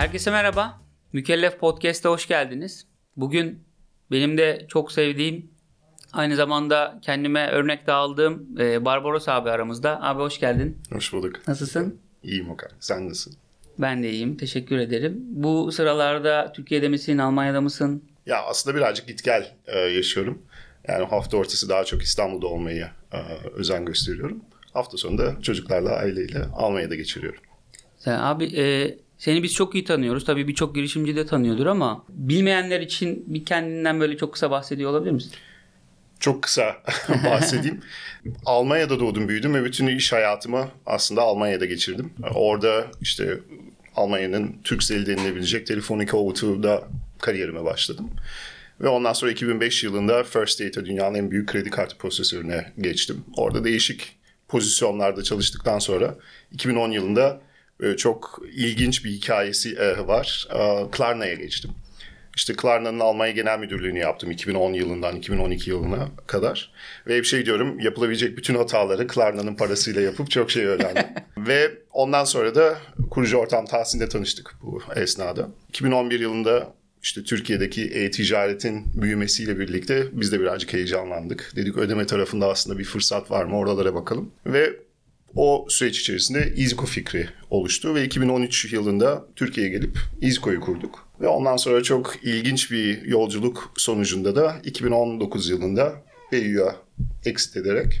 Herkese merhaba. Mükellef Podcast'a hoş geldiniz. Bugün benim de çok sevdiğim, aynı zamanda kendime örnek de aldığım e, Barbaros abi aramızda. Abi hoş geldin. Hoş bulduk. Nasılsın? İyiyim Okan. Sen nasılsın? Ben de iyiyim. Teşekkür ederim. Bu sıralarda Türkiye'de misin, Almanya'da mısın? Ya aslında birazcık git gel e, yaşıyorum. Yani hafta ortası daha çok İstanbul'da olmayı e, özen gösteriyorum. Hafta sonu da çocuklarla, aileyle Almanya'da geçiriyorum. Sen abi e, seni biz çok iyi tanıyoruz. Tabii birçok girişimci de tanıyordur ama bilmeyenler için bir kendinden böyle çok kısa bahsediyor olabilir misin? Çok kısa bahsedeyim. Almanya'da doğdum, büyüdüm ve bütün iş hayatımı aslında Almanya'da geçirdim. Orada işte Almanya'nın Turkcell denilebilecek Telefonica O2'da kariyerime başladım. Ve ondan sonra 2005 yılında First Data dünyanın en büyük kredi kartı prosesörüne geçtim. Orada değişik pozisyonlarda çalıştıktan sonra 2010 yılında e, çok ilginç bir hikayesi e, var. E, Klarna'ya geçtim. İşte Klarna'nın Almanya Genel Müdürlüğü'nü yaptım 2010 yılından 2012 yılına kadar. Ve bir şey diyorum yapılabilecek bütün hataları Klarna'nın parasıyla yapıp çok şey öğrendim. Ve ondan sonra da kurucu ortam Tahsin'de tanıştık bu esnada. 2011 yılında işte Türkiye'deki e-ticaretin büyümesiyle birlikte biz de birazcık heyecanlandık. Dedik ödeme tarafında aslında bir fırsat var mı oralara bakalım. Ve o süreç içerisinde İzko fikri oluştu ve 2013 yılında Türkiye'ye gelip İzko'yu kurduk. Ve ondan sonra çok ilginç bir yolculuk sonucunda da 2019 yılında BÜ'ye exit ederek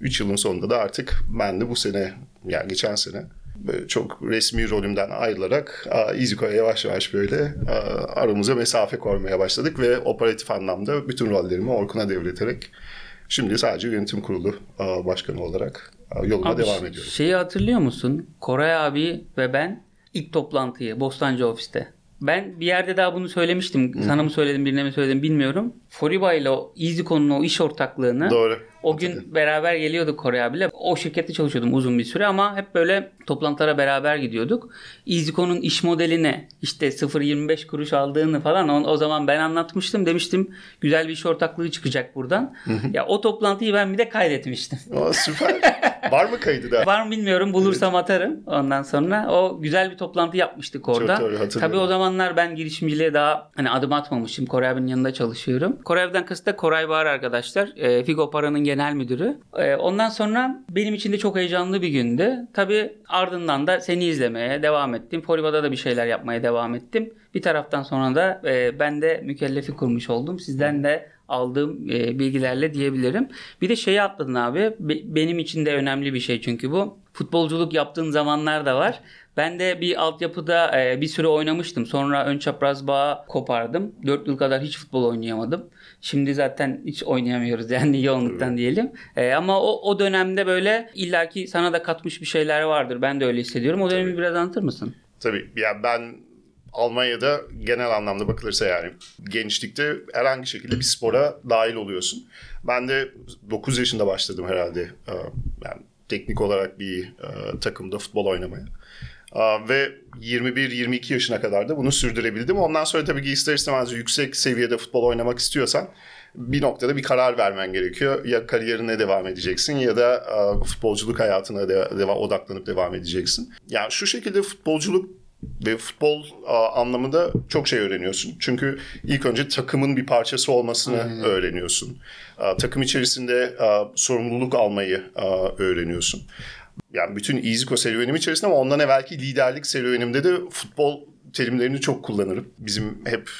3 yılın sonunda da artık ben de bu sene yani geçen sene böyle çok resmi rolümden ayrılarak İziko'ya yavaş yavaş böyle aramıza mesafe koymaya başladık ve operatif anlamda bütün rollerimi Orkun'a devreterek şimdi sadece yönetim kurulu başkanı olarak yoluma Abi, devam ediyorum. Şeyi hatırlıyor musun? Koray abi ve ben ilk toplantıyı Bostancı ofiste. Ben bir yerde daha bunu söylemiştim. Hı. Sana mı söyledim birine mi söyledim bilmiyorum. Foriba ile EasyCon'un o iş ortaklığını Doğru. O gün beraber geliyorduk Koray abiyle. O şirkette çalışıyordum uzun bir süre ama hep böyle toplantılara beraber gidiyorduk. EasyCon'un iş modeline işte 0.25 kuruş aldığını falan o, o zaman ben anlatmıştım. Demiştim güzel bir iş ortaklığı çıkacak buradan. ya o toplantıyı ben bir de kaydetmiştim. Aa, süper. Var mı kaydı da? Var mı bilmiyorum. Bulursam evet. atarım. Ondan sonra o güzel bir toplantı yapmıştık orada. Çok doğru Tabii o zamanlar ben girişimciliğe daha hani adım atmamışım. Koray abinin yanında çalışıyorum. Koray abiden kısıt da Koray Bağır arkadaşlar. E, Figo Para'nın genel müdürü. E, ondan sonra benim için de çok heyecanlı bir gündü. Tabii ardından da seni izlemeye devam ettim. Foriba'da da bir şeyler yapmaya devam ettim. Bir taraftan sonra da e, ben de mükellefi kurmuş oldum. Sizden de aldığım e, bilgilerle diyebilirim. Bir de şeyi atladın abi. Be, benim için de önemli bir şey çünkü bu. Futbolculuk yaptığın zamanlar da var. Ben de bir altyapıda e, bir süre oynamıştım. Sonra ön çapraz bağı kopardım. 4 yıl kadar hiç futbol oynayamadım. Şimdi zaten hiç oynayamıyoruz yani yoğunluktan diyelim. E, ama o, o dönemde böyle illaki sana da katmış bir şeyler vardır. Ben de öyle hissediyorum. O dönemi Tabii. biraz anlatır mısın? Tabii. Ya ben Almanya'da genel anlamda bakılırsa yani gençlikte herhangi şekilde bir spora dahil oluyorsun. Ben de 9 yaşında başladım herhalde. Yani teknik olarak bir takımda futbol oynamaya. Ve 21-22 yaşına kadar da bunu sürdürebildim. Ondan sonra tabii ki ister istemez yüksek seviyede futbol oynamak istiyorsan bir noktada bir karar vermen gerekiyor. Ya kariyerine devam edeceksin ya da futbolculuk hayatına de, odaklanıp devam edeceksin. Yani şu şekilde futbolculuk ve futbol anlamında çok şey öğreniyorsun. Çünkü ilk önce takımın bir parçası olmasını hmm. öğreniyorsun. Takım içerisinde sorumluluk almayı öğreniyorsun. Yani bütün İziko serüvenim içerisinde ama ondan evvelki liderlik serüvenimde de futbol terimlerini çok kullanırım. Bizim hep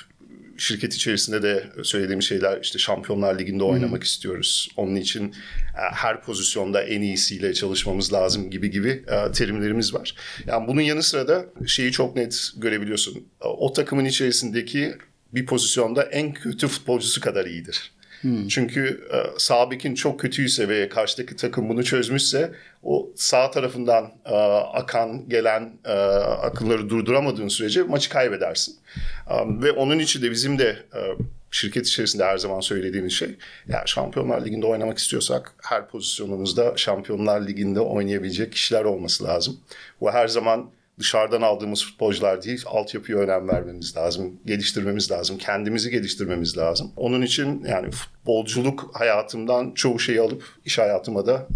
şirket içerisinde de söylediğim şeyler işte Şampiyonlar Ligi'nde oynamak hmm. istiyoruz. Onun için e, her pozisyonda en iyisiyle çalışmamız lazım gibi gibi e, terimlerimiz var. Yani bunun yanı sıra da şeyi çok net görebiliyorsun. O takımın içerisindeki bir pozisyonda en kötü futbolcusu kadar iyidir. Hmm. Çünkü e, sağ çok kötüyse ve karşıdaki takım bunu çözmüşse o sağ tarafından e, akan gelen e, akılları durduramadığın sürece maçı kaybedersin. E, ve onun için de bizim de e, şirket içerisinde her zaman söylediğimiz şey ya Şampiyonlar Ligi'nde oynamak istiyorsak her pozisyonumuzda Şampiyonlar Ligi'nde oynayabilecek kişiler olması lazım. Bu her zaman dışarıdan aldığımız futbolcular değil, altyapıya önem vermemiz lazım, geliştirmemiz lazım, kendimizi geliştirmemiz lazım. Onun için yani futbolculuk hayatımdan çoğu şeyi alıp iş hayatıma da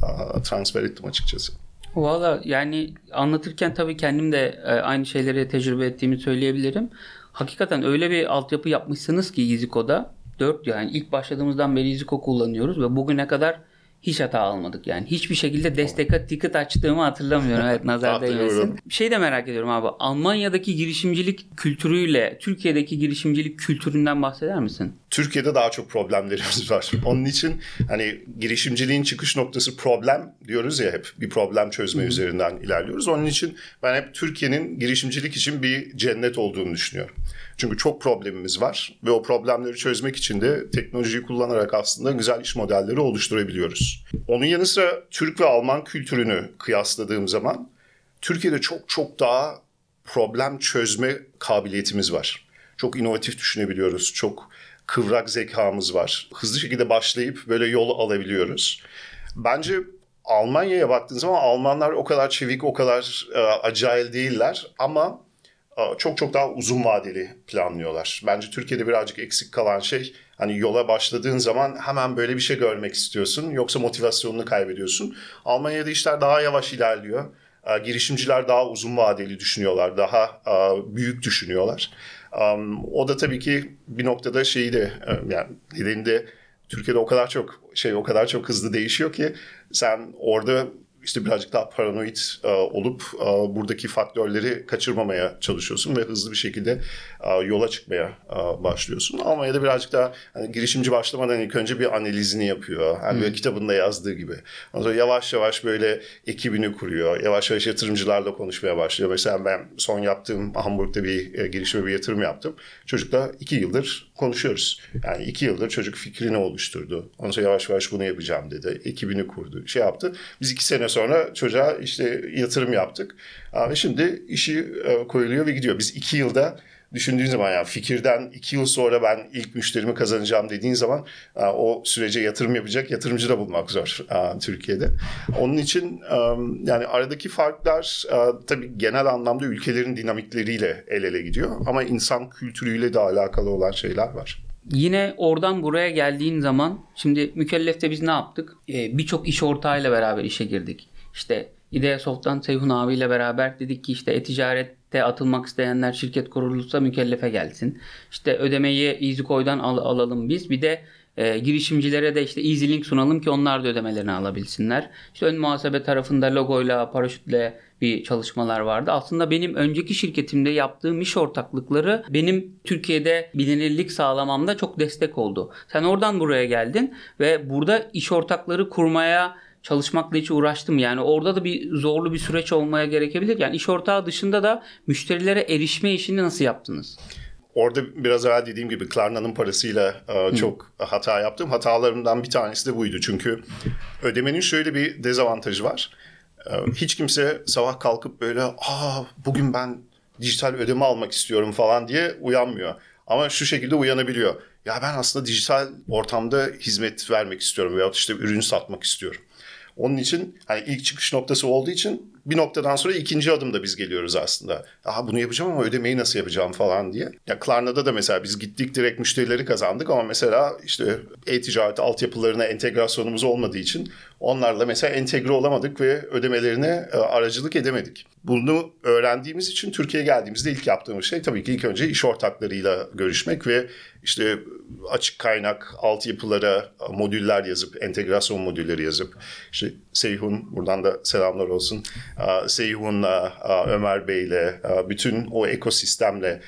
transfer ettim açıkçası. Valla yani anlatırken tabii kendim de e, aynı şeyleri tecrübe ettiğimi söyleyebilirim. Hakikaten öyle bir altyapı yapmışsınız ki Iziko'da. 4 yani ilk başladığımızdan beri Iziko kullanıyoruz ve bugüne kadar hiç hata almadık yani. Hiçbir şekilde desteka ticket açtığımı hatırlamıyorum. Evet nazar değmesin. Şey de merak ediyorum abi. Almanya'daki girişimcilik kültürüyle Türkiye'deki girişimcilik kültüründen bahseder misin? Türkiye'de daha çok problemlerimiz var. Onun için hani girişimciliğin çıkış noktası problem diyoruz ya hep bir problem çözme üzerinden ilerliyoruz. Onun için ben hep Türkiye'nin girişimcilik için bir cennet olduğunu düşünüyorum. Çünkü çok problemimiz var ve o problemleri çözmek için de teknolojiyi kullanarak aslında güzel iş modelleri oluşturabiliyoruz. Onun yanı sıra Türk ve Alman kültürünü kıyasladığım zaman Türkiye'de çok çok daha problem çözme kabiliyetimiz var. Çok inovatif düşünebiliyoruz. Çok kıvrak zekamız var. Hızlı şekilde başlayıp böyle yol alabiliyoruz. Bence Almanya'ya baktığın zaman Almanlar o kadar çevik, o kadar e, acayip değiller ama çok çok daha uzun vadeli planlıyorlar. Bence Türkiye'de birazcık eksik kalan şey hani yola başladığın zaman hemen böyle bir şey görmek istiyorsun yoksa motivasyonunu kaybediyorsun. Almanya'da işler daha yavaş ilerliyor. Girişimciler daha uzun vadeli düşünüyorlar, daha büyük düşünüyorlar. O da tabii ki bir noktada şeyi de e, yani nedeninde Türkiye'de o kadar çok şey o kadar çok hızlı değişiyor ki sen orada işte birazcık daha paranoid e, olup e, buradaki faktörleri kaçırmamaya çalışıyorsun ve hızlı bir şekilde e, yola çıkmaya e, başlıyorsun. Almanya'da birazcık daha hani girişimci başlamadan ilk önce bir analizini yapıyor. Yani böyle kitabında yazdığı gibi. Ondan sonra yavaş yavaş böyle ekibini kuruyor. Yavaş yavaş yatırımcılarla konuşmaya başlıyor. Mesela ben son yaptığım Hamburg'da bir e, girişime bir yatırım yaptım. Çocukla iki yıldır konuşuyoruz. Yani iki yıldır çocuk fikrini oluşturdu. Ondan sonra yavaş yavaş bunu yapacağım dedi. Ekibini kurdu. Şey yaptı. Biz iki sene sonra çocuğa işte yatırım yaptık. Ve şimdi işi e, koyuluyor ve gidiyor. Biz iki yılda düşündüğün zaman yani fikirden iki yıl sonra ben ilk müşterimi kazanacağım dediğin zaman e, o sürece yatırım yapacak yatırımcı da bulmak zor e, Türkiye'de. Onun için e, yani aradaki farklar tabii genel anlamda ülkelerin dinamikleriyle el ele gidiyor ama insan kültürüyle de alakalı olan şeyler var. Yine oradan buraya geldiğin zaman şimdi mükellefte biz ne yaptık? Ee, Birçok iş ortağıyla beraber işe girdik. İşte Ideasoft'tan Seyhun abiyle beraber dedik ki işte e-ticarette atılmak isteyenler şirket kurulursa mükellefe gelsin. İşte ödemeyi EasyCoy'dan al- alalım biz. Bir de e, girişimcilere de işte EasyLink sunalım ki onlar da ödemelerini alabilsinler. İşte ön muhasebe tarafında logoyla, paraşütle bir çalışmalar vardı. Aslında benim önceki şirketimde yaptığım iş ortaklıkları benim Türkiye'de bilinirlik sağlamamda çok destek oldu. Sen oradan buraya geldin ve burada iş ortakları kurmaya çalışmakla hiç uğraştım. Yani orada da bir zorlu bir süreç olmaya gerekebilir. Yani iş ortağı dışında da müşterilere erişme işini nasıl yaptınız? Orada biraz evvel dediğim gibi Klarna'nın parasıyla e, çok hata yaptım. Hatalarımdan bir tanesi de buydu. Çünkü ödemenin şöyle bir dezavantajı var. E, hiç kimse sabah kalkıp böyle aa bugün ben dijital ödeme almak istiyorum falan diye uyanmıyor. Ama şu şekilde uyanabiliyor. Ya ben aslında dijital ortamda hizmet vermek istiyorum veyahut işte ürün satmak istiyorum. Onun için hani ilk çıkış noktası olduğu için bir noktadan sonra ikinci adımda biz geliyoruz aslında. Aha bunu yapacağım ama ödemeyi nasıl yapacağım falan diye. Ya Klarna'da da mesela biz gittik direkt müşterileri kazandık ama mesela işte e-ticaret altyapılarına entegrasyonumuz olmadığı için onlarla mesela entegre olamadık ve ödemelerine e, aracılık edemedik. Bunu öğrendiğimiz için Türkiye'ye geldiğimizde ilk yaptığımız şey tabii ki ilk önce iş ortaklarıyla görüşmek ve işte açık kaynak altyapılara modüller yazıp, entegrasyon modülleri yazıp, işte Seyhun, buradan da selamlar olsun, Seyhun'la, Ömer Bey'le, bütün o ekosistemle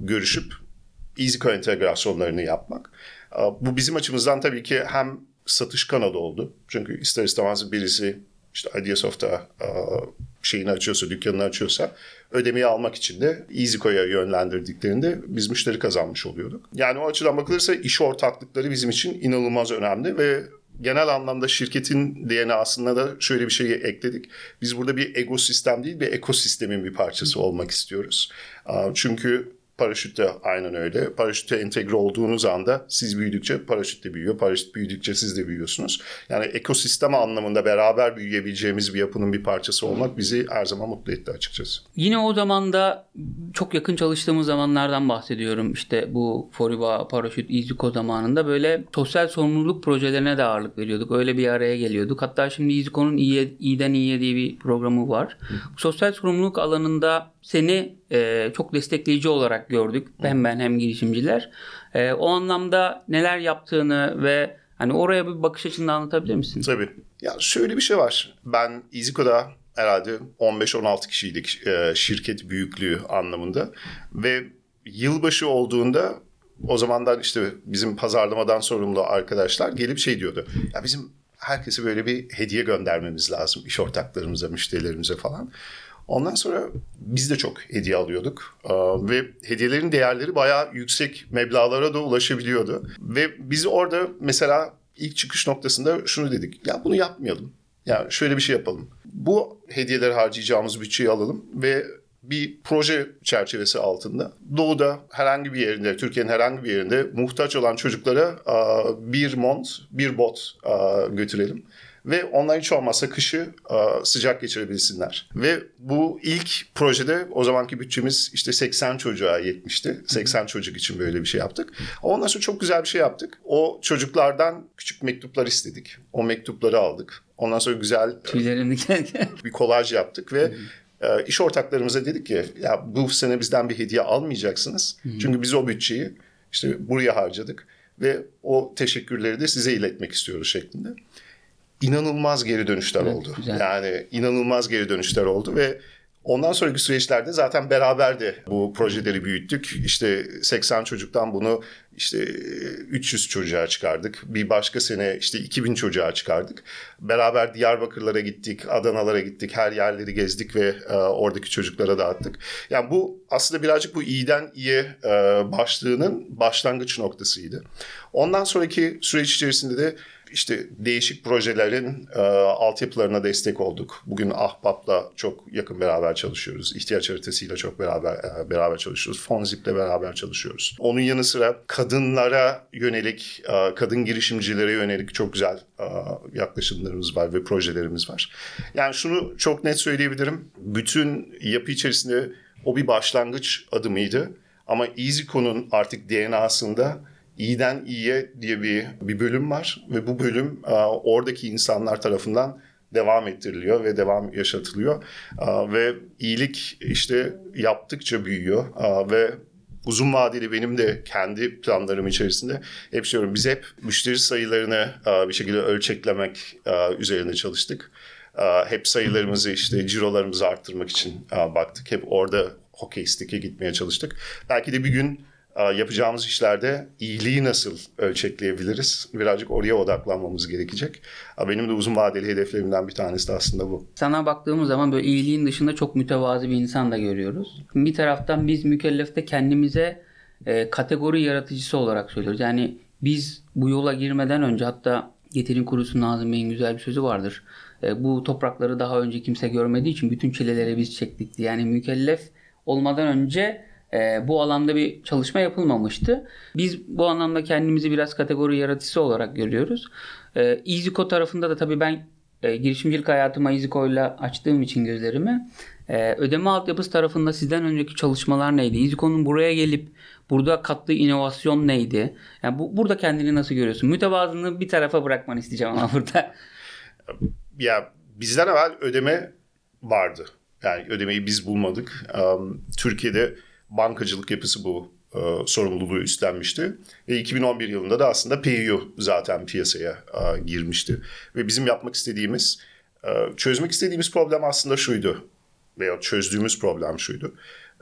görüşüp EasyCo entegrasyonlarını yapmak. Bu bizim açımızdan tabii ki hem satış kanalı oldu. Çünkü ister istemez birisi işte Ideasoft'a şeyini açıyorsa, dükkanını açıyorsa ödemeyi almak için de EasyCo'ya yönlendirdiklerinde biz müşteri kazanmış oluyorduk. Yani o açıdan bakılırsa iş ortaklıkları bizim için inanılmaz önemli ve genel anlamda şirketin DNA'sında da şöyle bir şeyi ekledik. Biz burada bir ekosistem değil bir ekosistemin bir parçası olmak istiyoruz. Çünkü Paraşüt de aynen öyle. Paraşütte entegre olduğunuz anda siz büyüdükçe paraşüt de büyüyor. Paraşüt büyüdükçe siz de büyüyorsunuz. Yani ekosistem anlamında beraber büyüyebileceğimiz bir yapının bir parçası olmak bizi her zaman mutlu etti açıkçası. Yine o zaman da çok yakın çalıştığımız zamanlardan bahsediyorum. İşte bu Foriba, Paraşüt, İziko zamanında böyle sosyal sorumluluk projelerine de ağırlık veriyorduk. Öyle bir araya geliyorduk. Hatta şimdi İziko'nun İyi, İyiden İyiye diye bir programı var. Bu sosyal sorumluluk alanında seni e, çok destekleyici olarak gördük. Hem ben hem girişimciler. E, o anlamda neler yaptığını ve hani oraya bir bakış açını anlatabilir misin? Tabii. Ya şöyle bir şey var. Ben İziko'da herhalde 15-16 kişiydik e, şirket büyüklüğü anlamında. Ve yılbaşı olduğunda o zamandan işte bizim pazarlamadan sorumlu arkadaşlar gelip şey diyordu. Ya bizim herkese böyle bir hediye göndermemiz lazım. iş ortaklarımıza, müşterilerimize falan. Ondan sonra biz de çok hediye alıyorduk. Ve hediyelerin değerleri bayağı yüksek meblağlara da ulaşabiliyordu. Ve biz orada mesela ilk çıkış noktasında şunu dedik. Ya bunu yapmayalım. Yani şöyle bir şey yapalım. Bu hediyeleri harcayacağımız bütçeyi alalım ve bir proje çerçevesi altında doğuda herhangi bir yerinde, Türkiye'nin herhangi bir yerinde muhtaç olan çocuklara bir mont, bir bot götürelim. Ve onlar hiç olmazsa kışı a, sıcak geçirebilsinler. Ve bu ilk projede o zamanki bütçemiz işte 80 çocuğa yetmişti. 80 çocuk için böyle bir şey yaptık. Ondan sonra çok güzel bir şey yaptık. O çocuklardan küçük mektuplar istedik. O mektupları aldık. Ondan sonra güzel diken. bir kolaj yaptık ve e, iş ortaklarımıza dedik ki ya bu sene bizden bir hediye almayacaksınız. Çünkü biz o bütçeyi işte buraya harcadık ve o teşekkürleri de size iletmek istiyoruz şeklinde. İnanılmaz geri dönüşler Evet, oldu. güzel. Yani inanılmaz geri dönüşler oldu ve ondan sonraki süreçlerde zaten beraber de bu projeleri büyüttük. İşte 80 çocuktan bunu işte 300 çocuğa çıkardık. Bir başka sene işte 2000 çocuğa çıkardık. Beraber Diyarbakırlara gittik, Adanalara gittik, her yerleri gezdik ve e, oradaki çocuklara dağıttık. Yani bu aslında birazcık bu iyiden iyiye e, başlığının başlangıç noktasıydı. Ondan sonraki süreç içerisinde de işte değişik projelerin e, altyapılarına destek olduk. Bugün Ahbap'la çok yakın beraber çalışıyoruz. İhtiyaç haritasıyla çok beraber e, beraber çalışıyoruz. Fonzip'le beraber çalışıyoruz. Onun yanı sıra kadınlara yönelik, e, kadın girişimcilere yönelik çok güzel e, yaklaşımlarımız var ve projelerimiz var. Yani şunu çok net söyleyebilirim. Bütün yapı içerisinde o bir başlangıç adımıydı. Ama EasyCo'nun artık DNA'sında iyiden iyiye diye bir bir bölüm var ve bu bölüm oradaki insanlar tarafından devam ettiriliyor ve devam yaşatılıyor ve iyilik işte yaptıkça büyüyor ve uzun vadeli benim de kendi planlarım içerisinde hep söylüyorum biz hep müşteri sayılarını bir şekilde ölçeklemek üzerine çalıştık. Hep sayılarımızı işte cirolarımızı arttırmak için baktık. Hep orada hokey stick'e gitmeye çalıştık. Belki de bir gün yapacağımız işlerde iyiliği nasıl ölçekleyebiliriz? Birazcık oraya odaklanmamız gerekecek. Benim de uzun vadeli hedeflerimden bir tanesi de aslında bu. Sana baktığımız zaman böyle iyiliğin dışında çok mütevazi bir insan da görüyoruz. Bir taraftan biz mükellefte kendimize e, kategori yaratıcısı olarak söylüyoruz. Yani biz bu yola girmeden önce hatta Getirin Kurusu Nazım Bey'in güzel bir sözü vardır. E, bu toprakları daha önce kimse görmediği için bütün çileleri biz çektik. Yani mükellef olmadan önce e, bu alanda bir çalışma yapılmamıştı. Biz bu anlamda kendimizi biraz kategori yaratıcısı olarak görüyoruz. E, EasyCo tarafında da tabii ben e, girişimcilik hayatıma EasyCo'yla açtığım için gözlerimi e, ödeme altyapısı tarafında sizden önceki çalışmalar neydi? EasyCo'nun buraya gelip burada kattığı inovasyon neydi? Yani bu, burada kendini nasıl görüyorsun? Mütevazını bir tarafa bırakmanı isteyeceğim ama burada. ya bizden evvel ödeme vardı. Yani ödemeyi biz bulmadık. Um, Türkiye'de bankacılık yapısı bu e, sorumluluğu üstlenmişti. Ve 2011 yılında da aslında PayU zaten piyasaya e, girmişti. Ve bizim yapmak istediğimiz, e, çözmek istediğimiz problem aslında şuydu. Veya çözdüğümüz problem şuydu.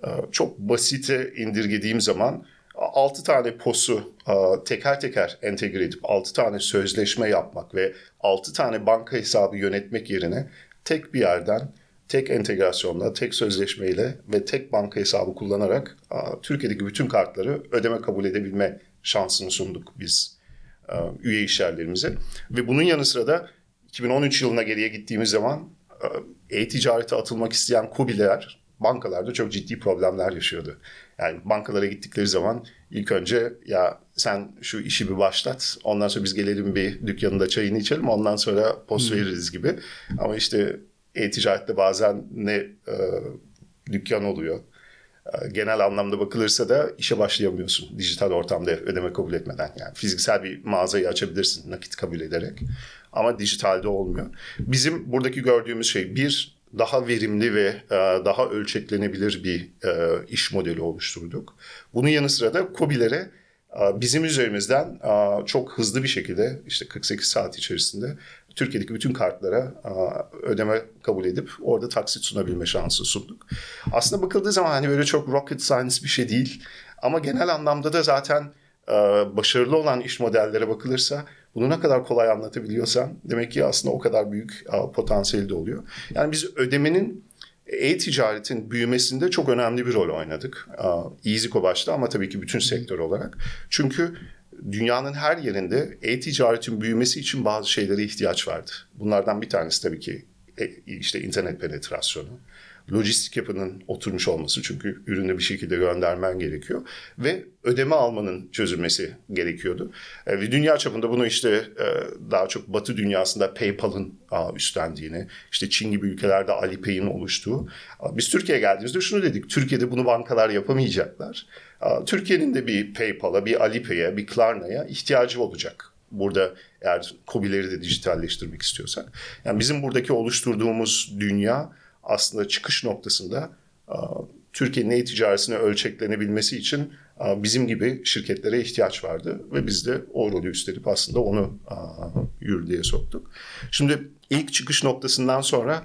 E, çok basite indirgediğim zaman 6 tane POS'u e, teker teker entegre edip 6 tane sözleşme yapmak ve 6 tane banka hesabı yönetmek yerine tek bir yerden tek entegrasyonla, tek sözleşmeyle ve tek banka hesabı kullanarak Türkiye'deki bütün kartları ödeme kabul edebilme şansını sunduk biz üye işyerlerimize. Ve bunun yanı sıra da 2013 yılına geriye gittiğimiz zaman e-ticarete atılmak isteyen KOBİ'ler bankalarda çok ciddi problemler yaşıyordu. Yani bankalara gittikleri zaman ilk önce ya sen şu işi bir başlat. Ondan sonra biz gelelim bir dükkanında çayını içelim. Ondan sonra post veririz gibi. Ama işte e-ticarette bazen ne e, dükkan oluyor. E, Genel anlamda bakılırsa da işe başlayamıyorsun dijital ortamda ödeme kabul etmeden. Yani fiziksel bir mağazayı açabilirsin nakit kabul ederek ama dijitalde olmuyor. Bizim buradaki gördüğümüz şey bir daha verimli ve e, daha ölçeklenebilir bir e, iş modeli oluşturduk. Bunun yanı sıra da KOBİ'lere e, bizim üzerimizden e, çok hızlı bir şekilde işte 48 saat içerisinde Türkiye'deki bütün kartlara ödeme kabul edip orada taksit sunabilme şansı sunduk. Aslında bakıldığı zaman hani böyle çok rocket science bir şey değil ama genel anlamda da zaten başarılı olan iş modellere bakılırsa bunu ne kadar kolay anlatabiliyorsan demek ki aslında o kadar büyük potansiyeli de oluyor. Yani biz ödemenin e-ticaretin büyümesinde çok önemli bir rol oynadık. EasyCo başta ama tabii ki bütün sektör olarak. Çünkü dünyanın her yerinde e-ticaretin büyümesi için bazı şeylere ihtiyaç vardı. Bunlardan bir tanesi tabii ki e, işte internet penetrasyonu lojistik yapının oturmuş olması çünkü ürünü bir şekilde göndermen gerekiyor ve ödeme almanın çözülmesi gerekiyordu. E, Ve dünya çapında bunu işte e, daha çok Batı dünyasında PayPal'ın üstlendiğini, işte Çin gibi ülkelerde Alipay'in oluştuğu. Biz Türkiye'ye geldiğimizde şunu dedik, Türkiye'de bunu bankalar yapamayacaklar. Türkiye'nin de bir PayPal'a, bir Alipay'e, bir Klarna'ya ihtiyacı olacak burada eğer KOBİ'leri de dijitalleştirmek istiyorsak. Yani bizim buradaki oluşturduğumuz dünya aslında çıkış noktasında Türkiye'nin e-ticaretine ölçeklenebilmesi için bizim gibi şirketlere ihtiyaç vardı ve biz de o rolü üstlenip aslında onu yürürlüğe soktuk. Şimdi ilk çıkış noktasından sonra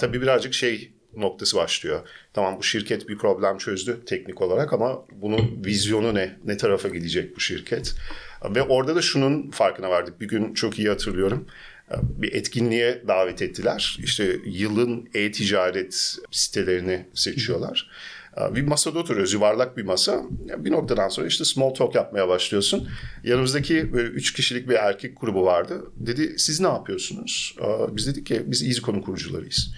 tabii birazcık şey noktası başlıyor. Tamam bu şirket bir problem çözdü teknik olarak ama bunun vizyonu ne? Ne tarafa gidecek bu şirket? Ve orada da şunun farkına vardık. Bir gün çok iyi hatırlıyorum bir etkinliğe davet ettiler. İşte yılın e-ticaret sitelerini seçiyorlar. Bir masada oturuyoruz, yuvarlak bir masa. Bir noktadan sonra işte small talk yapmaya başlıyorsun. Yanımızdaki böyle üç kişilik bir erkek grubu vardı. Dedi siz ne yapıyorsunuz? Biz dedik ki biz EasyCo'nun kurucularıyız.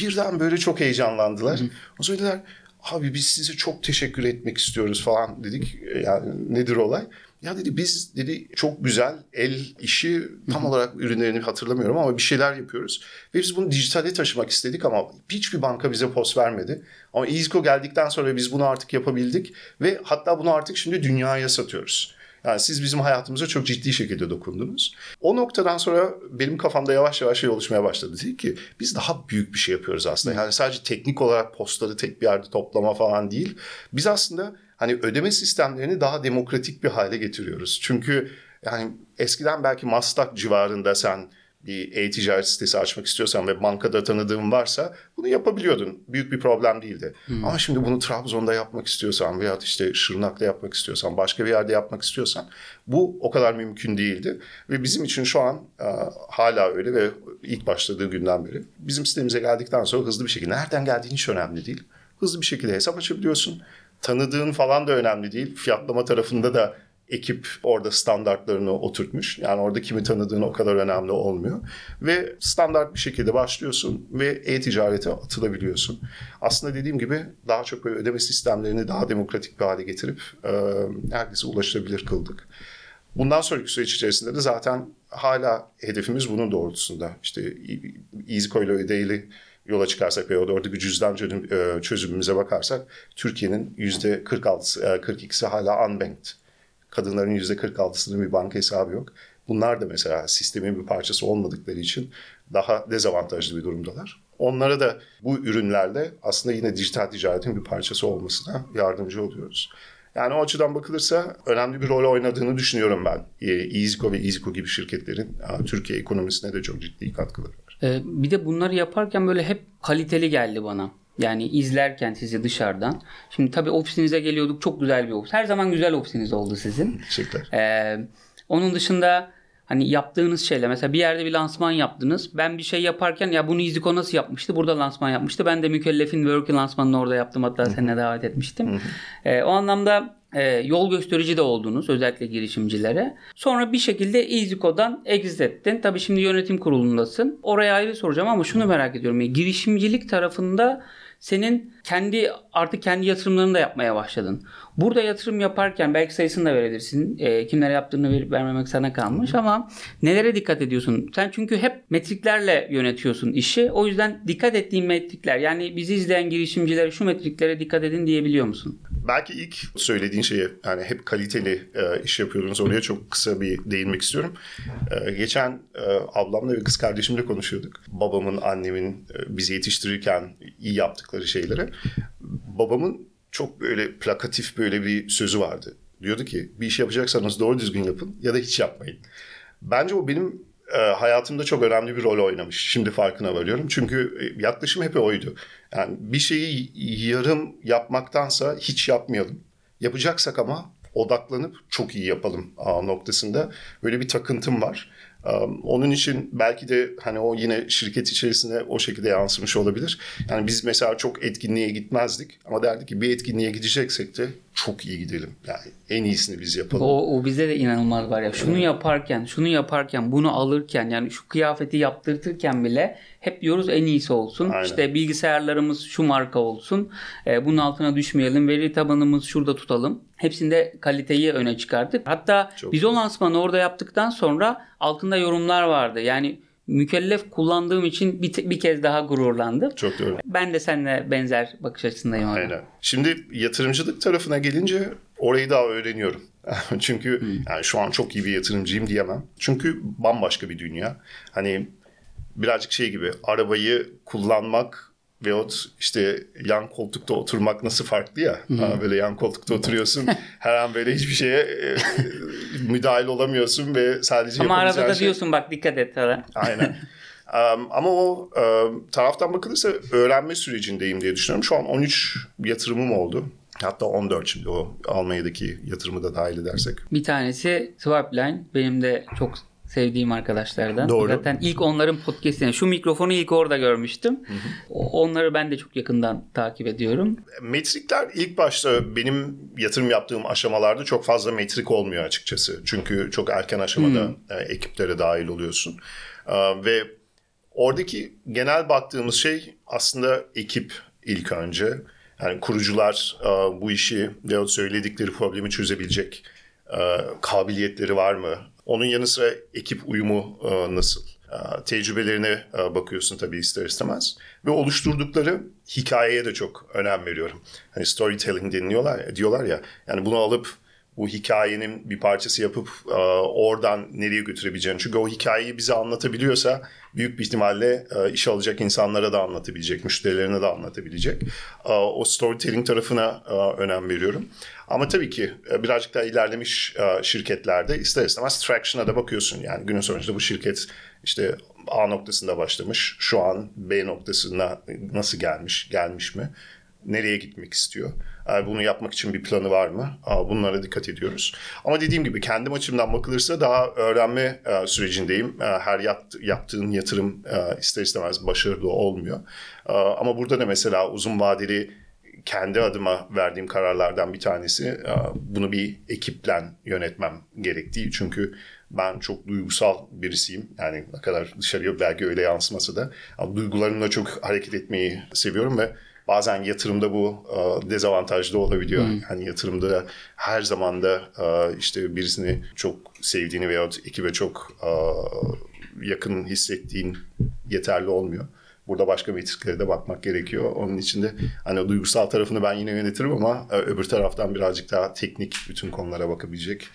Birden böyle çok heyecanlandılar. O sonra dediler abi biz size çok teşekkür etmek istiyoruz falan dedik. Yani nedir olay? Ya dedi biz dedi çok güzel el işi tam olarak ürünlerini hatırlamıyorum ama bir şeyler yapıyoruz. Ve biz bunu dijitale taşımak istedik ama hiçbir banka bize post vermedi. Ama EasyCo geldikten sonra biz bunu artık yapabildik ve hatta bunu artık şimdi dünyaya satıyoruz. Yani siz bizim hayatımıza çok ciddi şekilde dokundunuz. O noktadan sonra benim kafamda yavaş yavaş şey oluşmaya başladı. Dedik ki biz daha büyük bir şey yapıyoruz aslında. Yani sadece teknik olarak postları tek bir yerde toplama falan değil. Biz aslında hani ödeme sistemlerini daha demokratik bir hale getiriyoruz. Çünkü yani eskiden belki Maslak civarında sen bir e-ticaret sitesi açmak istiyorsan ve bankada tanıdığın varsa bunu yapabiliyordun. Büyük bir problem değildi. Hmm. Ama şimdi bunu Trabzon'da yapmak istiyorsan veya işte Şırnak'ta yapmak istiyorsan, başka bir yerde yapmak istiyorsan bu o kadar mümkün değildi. Ve bizim için şu an e, hala öyle ve ilk başladığı günden beri bizim sitemize geldikten sonra hızlı bir şekilde nereden geldiğin hiç önemli değil. Hızlı bir şekilde hesap açabiliyorsun. Tanıdığın falan da önemli değil. Fiyatlama tarafında da ekip orada standartlarını oturtmuş. Yani orada kimi tanıdığın o kadar önemli olmuyor. Ve standart bir şekilde başlıyorsun ve e-ticarete atılabiliyorsun. Aslında dediğim gibi daha çok böyle ödeme sistemlerini daha demokratik bir hale getirip e, herkese ulaşılabilir kıldık. Bundan sonraki süreç içerisinde de zaten hala hedefimiz bunun doğrultusunda. İşte EasyCo ile ödeyle yola çıkarsak ve oradaki cüzdan çözümümüze bakarsak Türkiye'nin yüzde 46'sı, 42'si hala unbanked kadınların %46'sının bir banka hesabı yok. Bunlar da mesela sistemin bir parçası olmadıkları için daha dezavantajlı bir durumdalar. Onlara da bu ürünlerle aslında yine dijital ticaretin bir parçası olmasına yardımcı oluyoruz. Yani o açıdan bakılırsa önemli bir rol oynadığını düşünüyorum ben. EasyCo ve EasyCo gibi şirketlerin Türkiye ekonomisine de çok ciddi katkıları var. Ee, bir de bunları yaparken böyle hep kaliteli geldi bana. Yani izlerken sizi dışarıdan. Şimdi tabii ofisinize geliyorduk. Çok güzel bir ofis. Her zaman güzel ofisiniz oldu sizin. Teşekkürler. Ee, onun dışında hani yaptığınız şeyler. Mesela bir yerde bir lansman yaptınız. Ben bir şey yaparken ya bunu İziko nasıl yapmıştı? Burada lansman yapmıştı. Ben de Mükellef'in Working lansmanını orada yaptım. Hatta seninle davet etmiştim. Ee, o anlamda e, yol gösterici de oldunuz özellikle girişimcilere. Sonra bir şekilde EasyCo'dan exit ettin. Tabii şimdi yönetim kurulundasın. Oraya ayrı soracağım ama şunu merak ediyorum. Yani girişimcilik tarafında senin kendi artık kendi yatırımlarını da yapmaya başladın. Burada yatırım yaparken belki sayısını da verebilirsin. E, kimlere yaptığını verip vermemek sana kalmış ama nelere dikkat ediyorsun? Sen çünkü hep metriklerle yönetiyorsun işi. O yüzden dikkat ettiğin metrikler yani bizi izleyen girişimcilere şu metriklere dikkat edin diyebiliyor musun? Belki ilk söylediğin şeye yani hep kaliteli e, iş yapıyordunuz. Oraya çok kısa bir değinmek istiyorum. E, geçen e, ablamla ve kız kardeşimle konuşuyorduk. Babamın, annemin e, bizi yetiştirirken iyi yaptıkları şeyleri. Babamın çok böyle plakatif böyle bir sözü vardı. Diyordu ki bir iş yapacaksanız doğru düzgün yapın ya da hiç yapmayın. Bence o benim e, hayatımda çok önemli bir rol oynamış. Şimdi farkına varıyorum. Çünkü e, yaklaşım hep oydu. Yani bir şeyi yarım yapmaktansa hiç yapmayalım. Yapacaksak ama odaklanıp çok iyi yapalım noktasında böyle bir takıntım var. Um, Onun için belki de hani o yine şirket içerisinde o şekilde yansımış olabilir. Yani biz mesela çok etkinliğe gitmezdik ama derdik ki bir etkinliğe gideceksek de çok iyi gidelim. Yani en iyisini biz yapalım. O, o bize de inanılmaz var ya. Şunu yaparken, şunu yaparken, bunu alırken yani şu kıyafeti yaptırtırken bile hep diyoruz en iyisi olsun. Aynen. İşte bilgisayarlarımız şu marka olsun. E, bunun altına düşmeyelim. Veri tabanımız şurada tutalım. Hepsinde kaliteyi öne çıkarttık. Hatta Çok biz o lansmanı orada yaptıktan sonra altında yorumlar vardı. Yani mükellef kullandığım için bir, te- bir kez daha gururlandım. Çok doğru. Ben de seninle benzer bakış açısındayım. orada. Aynen. Şimdi yatırımcılık tarafına gelince orayı daha öğreniyorum. Çünkü yani şu an çok iyi bir yatırımcıyım diyemem. Çünkü bambaşka bir dünya. Hani birazcık şey gibi arabayı kullanmak veyahut işte yan koltukta oturmak nasıl farklı ya. Ha, böyle yan koltukta oturuyorsun. her an böyle hiçbir şeye e, müdahil olamıyorsun ve sadece Ama arada da şey- diyorsun bak dikkat et. falan. Aynen. Um, ama o um, taraftan bakılırsa öğrenme sürecindeyim diye düşünüyorum. Şu an 13 yatırımım oldu. Hatta 14 şimdi o Almanya'daki yatırımı da dahil edersek. Bir tanesi Swipeline. Benim de çok sevdiğim arkadaşlardan. Doğru. Zaten ilk onların podcast'ini, şu mikrofonu ilk orada görmüştüm. Onları ben de çok yakından takip ediyorum. Metrikler ilk başta benim yatırım yaptığım aşamalarda çok fazla metrik olmuyor açıkçası. Çünkü çok erken aşamada e, ekiplere dahil oluyorsun. E, ve oradaki genel baktığımız şey aslında ekip ilk önce. Yani kurucular e, bu işi veyahut söyledikleri problemi çözebilecek kabiliyetleri var mı? Onun yanı sıra ekip uyumu e, nasıl? E, Tecrübelerine e, bakıyorsun tabii ister istemez. Ve oluşturdukları hikayeye de çok önem veriyorum. Hani storytelling deniliyorlar diyorlar ya. Yani bunu alıp bu hikayenin bir parçası yapıp e, oradan nereye götürebileceğini. Çünkü o hikayeyi bize anlatabiliyorsa büyük bir ihtimalle e, iş alacak insanlara da anlatabilecek, müşterilerine de anlatabilecek. E, o storytelling tarafına e, önem veriyorum. Ama tabii ki e, birazcık daha ilerlemiş e, şirketlerde ister istemez traction'a da bakıyorsun. Yani günün sonunda bu şirket işte A noktasında başlamış. Şu an B noktasına nasıl gelmiş, gelmiş mi? Nereye gitmek istiyor? Bunu yapmak için bir planı var mı? Bunlara dikkat ediyoruz. Ama dediğim gibi kendim açımdan bakılırsa daha öğrenme e, sürecindeyim. E, Her yaptığın yatırım e, ister istemez başarılı olmuyor. Ama burada da mesela uzun vadeli kendi adıma verdiğim kararlardan bir tanesi bunu bir ekiple yönetmem gerektiği. Çünkü ben çok duygusal birisiyim. Yani ne kadar dışarıya belki öyle yansımasa da duygularımla çok hareket etmeyi seviyorum ve bazen yatırımda bu e, dezavantajlı olabiliyor. Yani yatırımda her zaman da e, işte birisini çok sevdiğini veyahut ekibe çok e, yakın hissettiğin yeterli olmuyor. Burada başka metriklere de bakmak gerekiyor. Onun için de hani duygusal tarafını ben yine yönetirim ama öbür taraftan birazcık daha teknik bütün konulara bakabilecek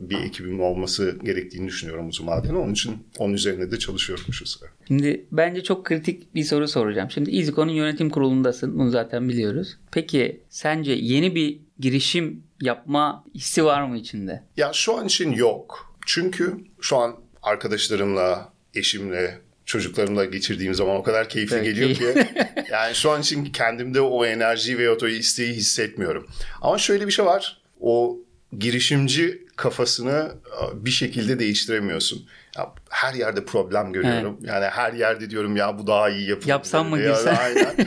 bir ekibim olması gerektiğini düşünüyorum uzun vadeli. Onun için onun üzerine de çalışıyorum şu sıra. Şimdi bence çok kritik bir soru soracağım. Şimdi EasyCo'nun yönetim kurulundasın. Bunu zaten biliyoruz. Peki sence yeni bir girişim yapma hissi var mı içinde? Ya şu an için yok. Çünkü şu an arkadaşlarımla, eşimle, çocuklarımla geçirdiğim zaman o kadar keyifli Evet, geliyor ki. yani şu an için kendimde o enerji ve o isteği hissetmiyorum. Ama şöyle bir şey var. O girişimci kafasını bir şekilde değiştiremiyorsun. Ya her yerde problem görüyorum. Yani her yerde diyorum ya bu daha iyi yapılır. Yapsam mı Ya, girsem? Aynen.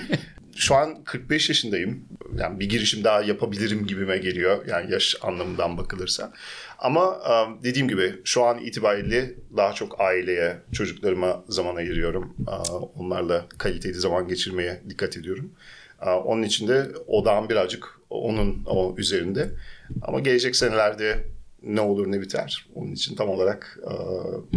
Şu an 45 yaşındayım yani bir girişim daha yapabilirim gibime geliyor. Yani yaş anlamından bakılırsa. Ama dediğim gibi şu an itibariyle daha çok aileye, çocuklarıma zaman ayırıyorum. Onlarla kaliteli zaman geçirmeye dikkat ediyorum. Onun için de odağım birazcık onun o üzerinde. Ama gelecek senelerde ne olur ne biter. Onun için tam olarak e,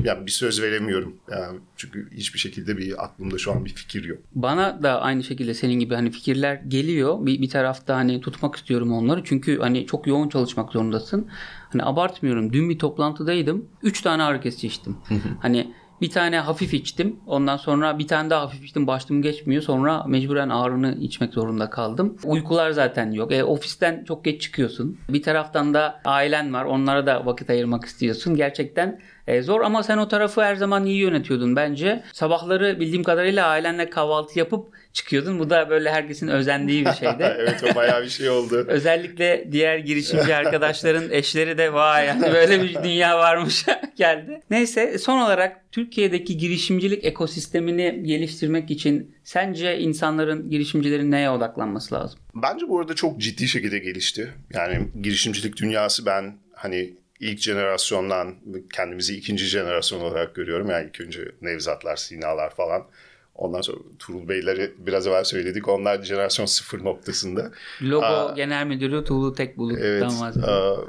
yani bir söz veremiyorum. Yani çünkü hiçbir şekilde bir aklımda şu an bir fikir yok. Bana da aynı şekilde senin gibi hani fikirler geliyor. Bir, bir tarafta hani tutmak istiyorum onları. Çünkü hani çok yoğun çalışmak zorundasın. Hani abartmıyorum. Dün bir toplantıdaydım. 3 tane ağrı kesici içtim. hani bir tane hafif içtim. Ondan sonra bir tane daha hafif içtim. Başım geçmiyor. Sonra mecburen ağrını içmek zorunda kaldım. Uykular zaten yok. E, ofisten çok geç çıkıyorsun. Bir taraftan da ailen var. Onlara da vakit ayırmak istiyorsun. Gerçekten e, zor ama sen o tarafı her zaman iyi yönetiyordun bence. Sabahları bildiğim kadarıyla ailenle kahvaltı yapıp çıkıyordun. Bu da böyle herkesin özendiği bir şeydi. evet o bayağı bir şey oldu. Özellikle diğer girişimci arkadaşların eşleri de vay yani böyle bir dünya varmış geldi. Neyse son olarak Türkiye'deki girişimcilik ekosistemini geliştirmek için sence insanların, girişimcilerin neye odaklanması lazım? Bence bu arada çok ciddi şekilde gelişti. Yani girişimcilik dünyası ben hani ilk jenerasyondan kendimizi ikinci jenerasyon olarak görüyorum. Yani ilk önce Nevzatlar, Sinalar falan. Ondan sonra Turul Beyleri biraz evvel söyledik. Onlar jenerasyon sıfır noktasında. Logo Aa, Genel Müdürü Tuğlu Tekbulut'tan Evet. bahsediyor.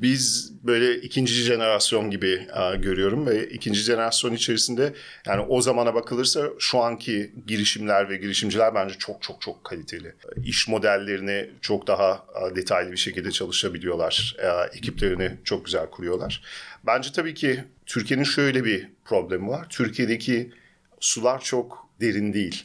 biz böyle ikinci jenerasyon gibi e, görüyorum ve ikinci jenerasyon içerisinde yani o zamana bakılırsa şu anki girişimler ve girişimciler bence çok çok çok kaliteli. İş modellerini çok daha e, detaylı bir şekilde çalışabiliyorlar. E, ekiplerini çok güzel kuruyorlar. Bence tabii ki Türkiye'nin şöyle bir problemi var. Türkiye'deki sular çok derin değil.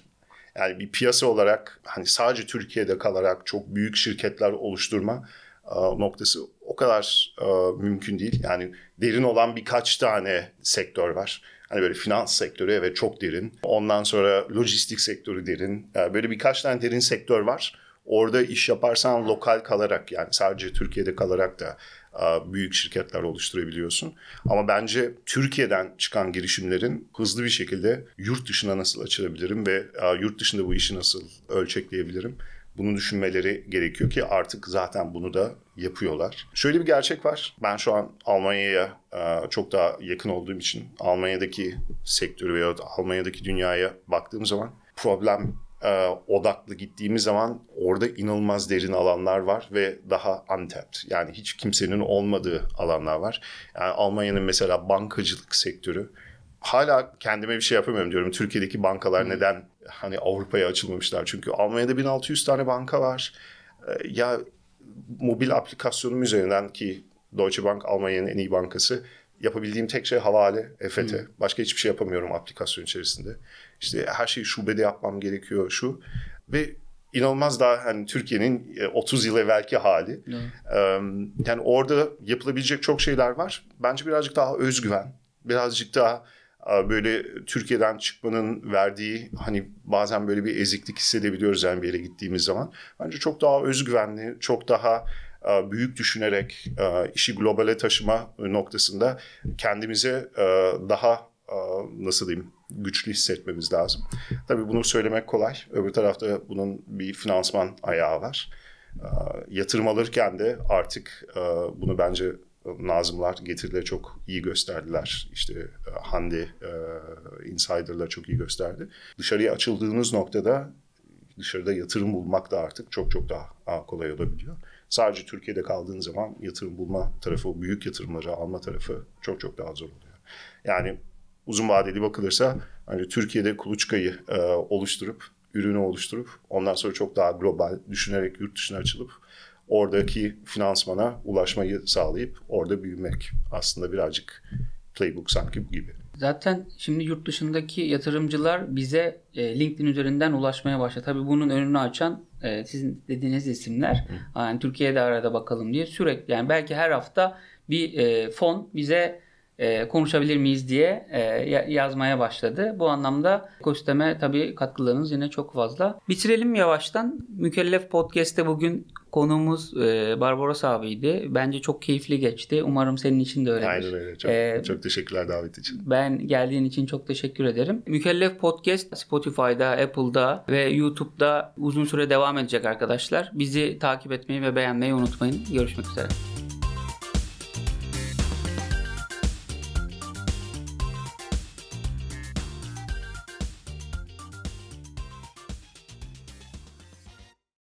Yani bir piyasa olarak hani sadece Türkiye'de kalarak çok büyük şirketler oluşturma e, noktası o kadar e, mümkün değil. Yani derin olan birkaç tane sektör var. Hani böyle finans sektörü evet çok derin. Ondan sonra lojistik sektörü derin. Yani böyle birkaç tane derin sektör var. Orada iş yaparsan lokal kalarak yani sadece Türkiye'de kalarak da e, büyük şirketler oluşturabiliyorsun. Ama bence Türkiye'den çıkan girişimlerin hızlı bir şekilde yurt dışına nasıl açılabilirim ve e, yurt dışında bu işi nasıl ölçekleyebilirim? Bunu düşünmeleri gerekiyor ki artık zaten bunu da yapıyorlar. Şöyle bir gerçek var. Ben şu an Almanya'ya e, çok daha yakın olduğum için Almanya'daki sektörü veya Almanya'daki dünyaya baktığım zaman problem e, odaklı gittiğimiz zaman orada inanılmaz derin alanlar var ve daha untapped. Yani hiç kimsenin olmadığı alanlar var. Yani Almanya'nın mesela bankacılık sektörü hala kendime bir şey yapamıyorum diyorum. Türkiye'deki bankalar neden hani Avrupa'ya açılmamışlar? Çünkü Almanya'da 1600 tane banka var. Ee, Ya mobil aplikasyonum üzerinden ki Deutsche Bank Almanya'nın en iyi bankası yapabildiğim tek şey havale, EFT. Başka hiçbir şey yapamıyorum aplikasyon içerisinde. İşte her şeyi şubede yapmam gerekiyor şu. Ve inanılmaz daha hani Türkiye'nin e, 30 yıl evvelki hali. Ee, Yani orada yapılabilecek çok şeyler var. Bence birazcık daha özgüven, birazcık daha e, böyle Türkiye'den çıkmanın verdiği hani bazen böyle bir eziklik hissedebiliyoruz yani bir yere gittiğimiz zaman. Bence çok daha özgüvenli, çok daha büyük düşünerek işi globale taşıma noktasında kendimize daha nasıl diyeyim güçlü hissetmemiz lazım. Tabii bunu söylemek kolay. Öbür tarafta bunun bir finansman ayağı var. Yatırım alırken de artık bunu bence Nazımlar getirileri çok iyi gösterdiler. İşte e, Hande e, Insider'lar çok iyi gösterdi. Dışarıya açıldığınız noktada dışarıda yatırım bulmak da artık çok çok daha kolay olabiliyor. Sadece Türkiye'de kaldığın zaman yatırım bulma tarafı, büyük yatırımları alma tarafı çok çok daha zor oluyor. Yani uzun vadeli bakılırsa hani Türkiye'de kuluçkayı e, oluşturup, ürünü oluşturup ondan sonra çok daha global düşünerek yurt dışına açılıp oradaki finansmana ulaşmayı sağlayıp orada büyümek. Aslında birazcık playbook sanki bu gibi. Zaten şimdi yurt dışındaki yatırımcılar bize e, LinkedIn üzerinden ulaşmaya başladı. Tabii bunun önünü açan e, sizin dediğiniz isimler. Yani Türkiye'de arada bakalım diye sürekli yani belki her hafta bir e, fon bize konuşabilir miyiz diye ya- yazmaya başladı. Bu anlamda ekosisteme tabii katkılarınız yine çok fazla. Bitirelim yavaştan. Mükellef Podcast'te bugün Konuğumuz e, Barbaros abiydi. Bence çok keyifli geçti. Umarım senin için de öyledir. Aynen öyle. Çok, Ee, çok teşekkürler davet için. Ben geldiğin için çok teşekkür ederim. Mükellef Podcast Spotify'da, Apple'da ve YouTube'da uzun süre devam edecek arkadaşlar. Bizi takip etmeyi ve beğenmeyi unutmayın. Görüşmek üzere.